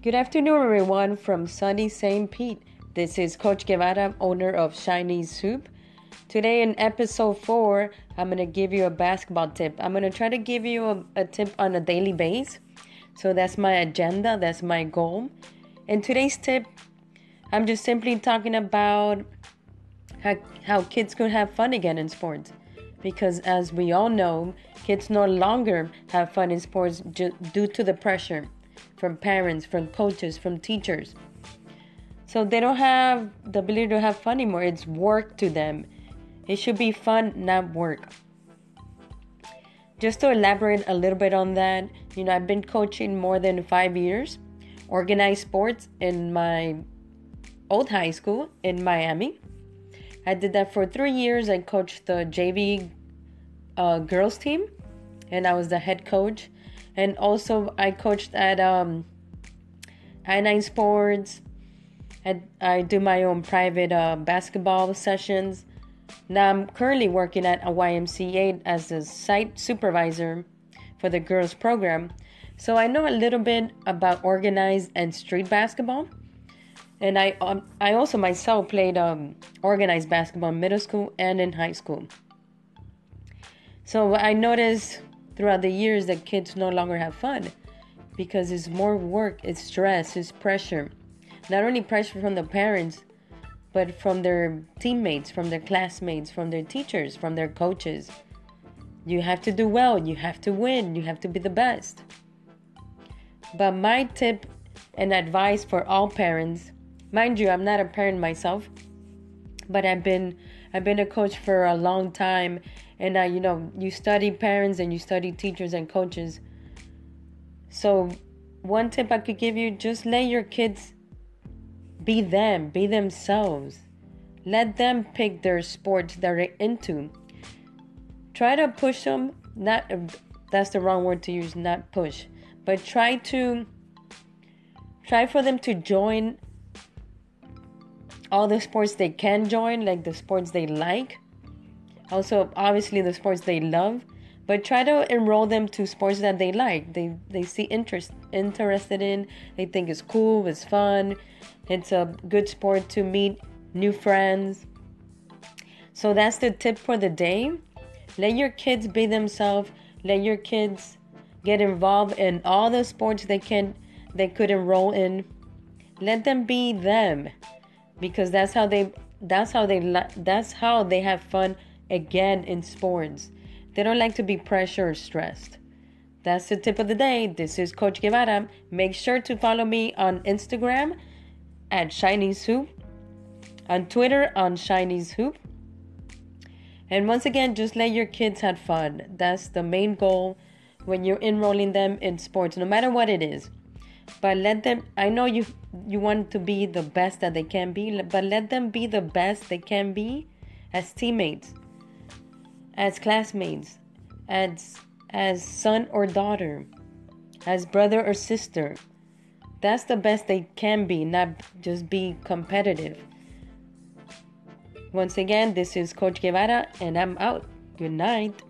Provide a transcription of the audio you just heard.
Good afternoon, everyone, from sunny St. Pete. This is Coach Guevara, owner of Chinese Hoop. Today, in episode 4, I'm going to give you a basketball tip. I'm going to try to give you a, a tip on a daily base. So, that's my agenda, that's my goal. In today's tip, I'm just simply talking about how, how kids could have fun again in sports. Because, as we all know, kids no longer have fun in sports due to the pressure from parents, from coaches, from teachers. So they don't have the ability to have fun anymore. It's work to them. It should be fun, not work. Just to elaborate a little bit on that, you know, I've been coaching more than five years, organized sports in my old high school in Miami. I did that for three years. I coached the JV uh, girls team, and I was the head coach and also I coached at um, I9 Sports. And I do my own private uh, basketball sessions. Now I'm currently working at a YMCA as a site supervisor for the girls program. So I know a little bit about organized and street basketball. And I um, I also myself played um, organized basketball in middle school and in high school. So I noticed throughout the years that kids no longer have fun because it's more work, it's stress, it's pressure. Not only pressure from the parents, but from their teammates, from their classmates, from their teachers, from their coaches. You have to do well, you have to win, you have to be the best. But my tip and advice for all parents, mind you, I'm not a parent myself, but I've been I've been a coach for a long time and you know you study parents and you study teachers and coaches. So one tip i could give you just let your kids be them be themselves. Let them pick their sports that they're into. Try to push them not that's the wrong word to use not push but try to try for them to join all the sports they can join like the sports they like also obviously the sports they love but try to enroll them to sports that they like. They they see interest interested in they think it's cool it's fun it's a good sport to meet new friends. So that's the tip for the day. Let your kids be themselves. Let your kids get involved in all the sports they can they could enroll in. Let them be them because that's how they that's how they that's how they have fun again in sports. They don't like to be pressured or stressed. That's the tip of the day. This is Coach Guevara. Make sure to follow me on Instagram at Chinese Hoop, on Twitter on Chinese Hoop. And once again, just let your kids have fun. That's the main goal when you're enrolling them in sports, no matter what it is. But let them I know you you want to be the best that they can be, but let them be the best they can be as teammates as classmates, as as son or daughter, as brother or sister. That's the best they can be, not just be competitive. Once again, this is Coach Guevara, and I'm out. Good night.